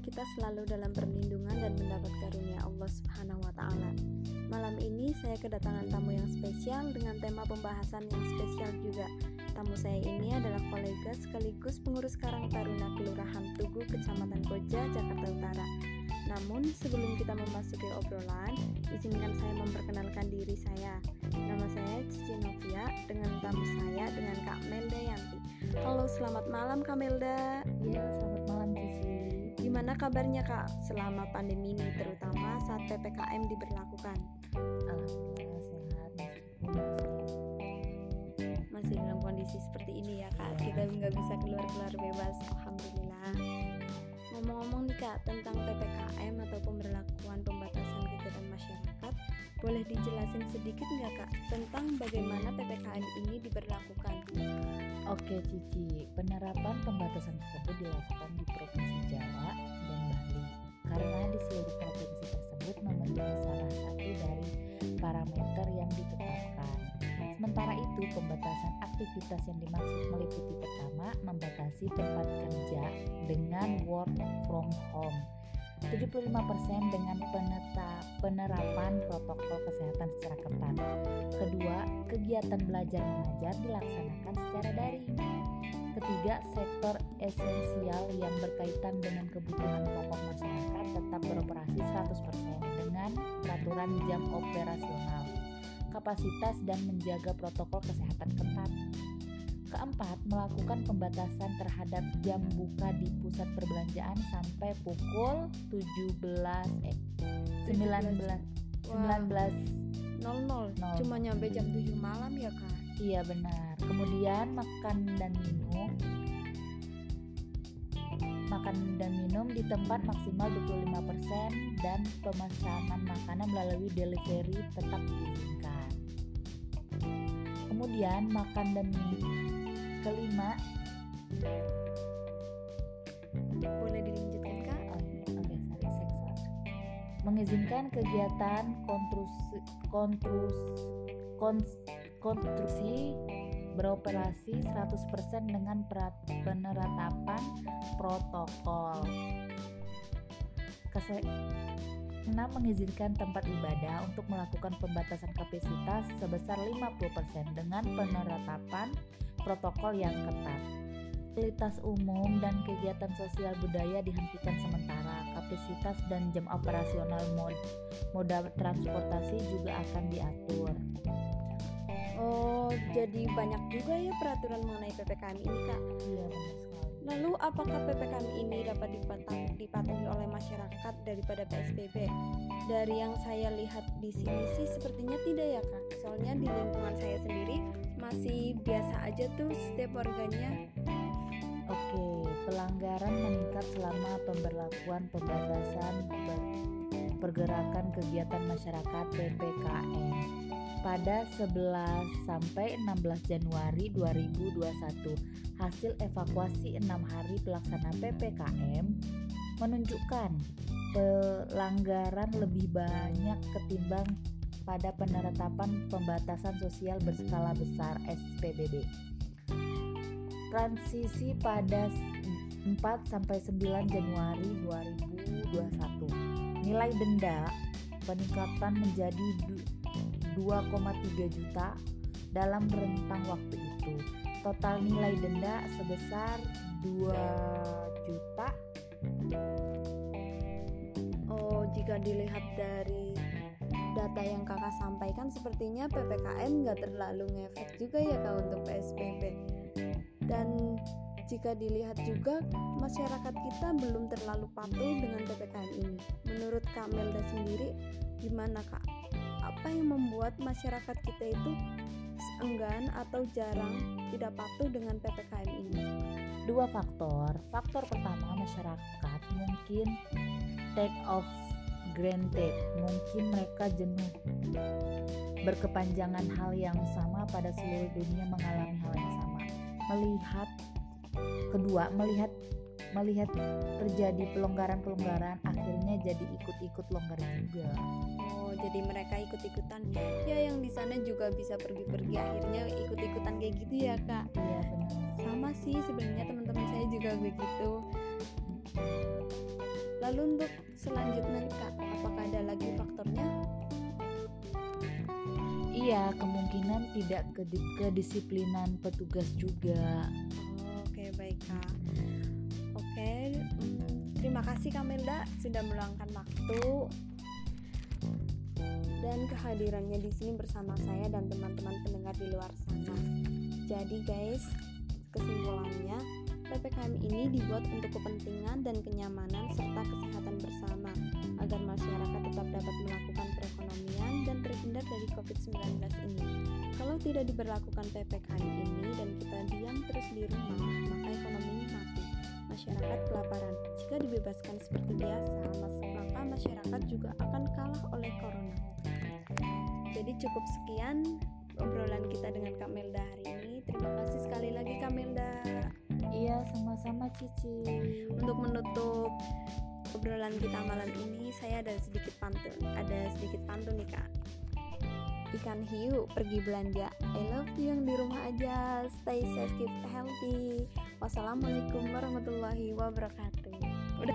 kita selalu dalam perlindungan dan mendapat karunia Allah Subhanahu wa taala. Malam ini saya kedatangan tamu yang spesial dengan tema pembahasan yang spesial juga. Tamu saya ini adalah kolega sekaligus pengurus Karang Taruna Kelurahan Tugu, Kecamatan Koja, Jakarta Utara. Namun sebelum kita memasuki obrolan, izinkan saya memperkenalkan diri saya. Nama saya Cici Novia dengan tamu saya dengan Kak Melda Yanti. Halo, selamat malam Kak Melda. Iya, selamat. Gimana kabarnya Kak selama pandemi ini terutama saat PPKM diberlakukan? Alhamdulillah sehat. Masih dalam kondisi seperti ini ya Kak. Kita nggak bisa keluar-keluar bebas. Alhamdulillah. Ngomong-ngomong nih Kak tentang PPKM atau pemberlakuan boleh dijelasin sedikit nggak Kak tentang bagaimana PPKM ini diberlakukan? Oke Cici, penerapan pembatasan tersebut dilakukan di Provinsi Jawa dan Bali karena di seluruh provinsi tersebut memenuhi salah satu dari parameter yang ditetapkan. Sementara itu, pembatasan aktivitas yang dimaksud meliputi pertama, membatasi tempat kerja dengan work from home. 75% dengan peneta, penerapan protokol kesehatan secara ketat. Kedua, kegiatan belajar mengajar dilaksanakan secara daring. Ketiga, sektor esensial yang berkaitan dengan kebutuhan pokok masyarakat tetap beroperasi 100% dengan peraturan jam operasional, kapasitas dan menjaga protokol kesehatan ketat. Keempat, melakukan pembatasan terhadap jam buka di pusat perbelanjaan sampai pukul 17 eh 19 19 nol nol. Nol. cuma nyampe jam 7 malam ya Kak? Iya benar. Kemudian makan dan minum. Makan dan minum di tempat maksimal 25% dan pemesanan makanan melalui delivery tetap diizinkan. Kemudian makan dan minum kelima boleh dilanjutkan Kak oh, sorry, seksual. mengizinkan kegiatan konstruksi kontrus, kons- konstruksi beroperasi 100% dengan penerapan protokol. Kese 6 mengizinkan tempat ibadah untuk melakukan pembatasan kapasitas sebesar 50% dengan penerapan protokol yang ketat. Fasilitas umum dan kegiatan sosial budaya dihentikan sementara. Kapasitas dan jam operasional mod moda transportasi juga akan diatur. Oh jadi banyak juga ya peraturan mengenai PPKM ini Kak Iya benar. Lalu apakah PPKM ini dapat dipatuhi oleh masyarakat daripada PSBB? Dari yang saya lihat di sini sih sepertinya tidak ya kak. Soalnya di lingkungan saya sendiri masih biasa aja tuh setiap warganya. Oke, pelanggaran meningkat selama pemberlakuan pembatasan pergerakan kegiatan masyarakat PPKM pada 11 sampai 16 Januari 2021. Hasil evakuasi enam hari pelaksana PPKM menunjukkan pelanggaran lebih banyak ketimbang pada penerapan pembatasan sosial berskala besar SPBB. Transisi pada 4 sampai 9 Januari 2021. Nilai denda peningkatan menjadi 2,3 juta dalam rentang waktu itu. Total nilai denda sebesar 2 juta Oh jika dilihat dari data yang kakak sampaikan sepertinya PPKM nggak terlalu ngefek juga ya kak untuk PSBB. Dan jika dilihat juga masyarakat kita belum terlalu patuh dengan PPKM ini. Menurut Kak Melda sendiri gimana kak? Apa yang membuat masyarakat kita itu enggan atau jarang tidak patuh dengan PPKM ini? dua faktor. Faktor pertama masyarakat mungkin take off granted, mungkin mereka jenuh berkepanjangan hal yang sama pada seluruh dunia mengalami hal yang sama. Melihat kedua, melihat melihat terjadi pelonggaran-pelonggaran akhirnya jadi ikut-ikut longgar juga. Oh, jadi mereka ikut-ikutan. Ya yang di sana juga bisa pergi-pergi akhirnya ikut-ikutan kayak gitu ya, Kak. Iya benar. Sama sih sebenarnya teman-teman saya juga begitu. Lalu untuk selanjutnya Kak, apakah ada lagi faktornya? Iya, kemungkinan tidak kedisiplinan petugas juga. Oh, Oke, baik Kak. Terima kasih Kamelda sudah meluangkan waktu dan kehadirannya di sini bersama saya dan teman-teman pendengar di luar sana. Jadi guys, kesimpulannya PPKM ini dibuat untuk kepentingan dan kenyamanan serta kesehatan bersama agar masyarakat tetap dapat melakukan perekonomian dan terhindar dari COVID-19 ini. Kalau tidak diberlakukan PPKM ini dan kita diam terus di rumah, maka dibebaskan seperti biasa, maka masyarakat juga akan kalah oleh corona. Jadi cukup sekian obrolan kita dengan Kak Melda hari ini. Terima kasih sekali lagi Kak Melda. Iya, sama-sama Cici. Untuk menutup obrolan kita malam ini, saya ada sedikit pantun. Ada sedikit pantun nih Kak. Ikan hiu pergi belanja. I love you yang di rumah aja. Stay safe, keep healthy. Wassalamualaikum warahmatullahi wabarakatuh. 我的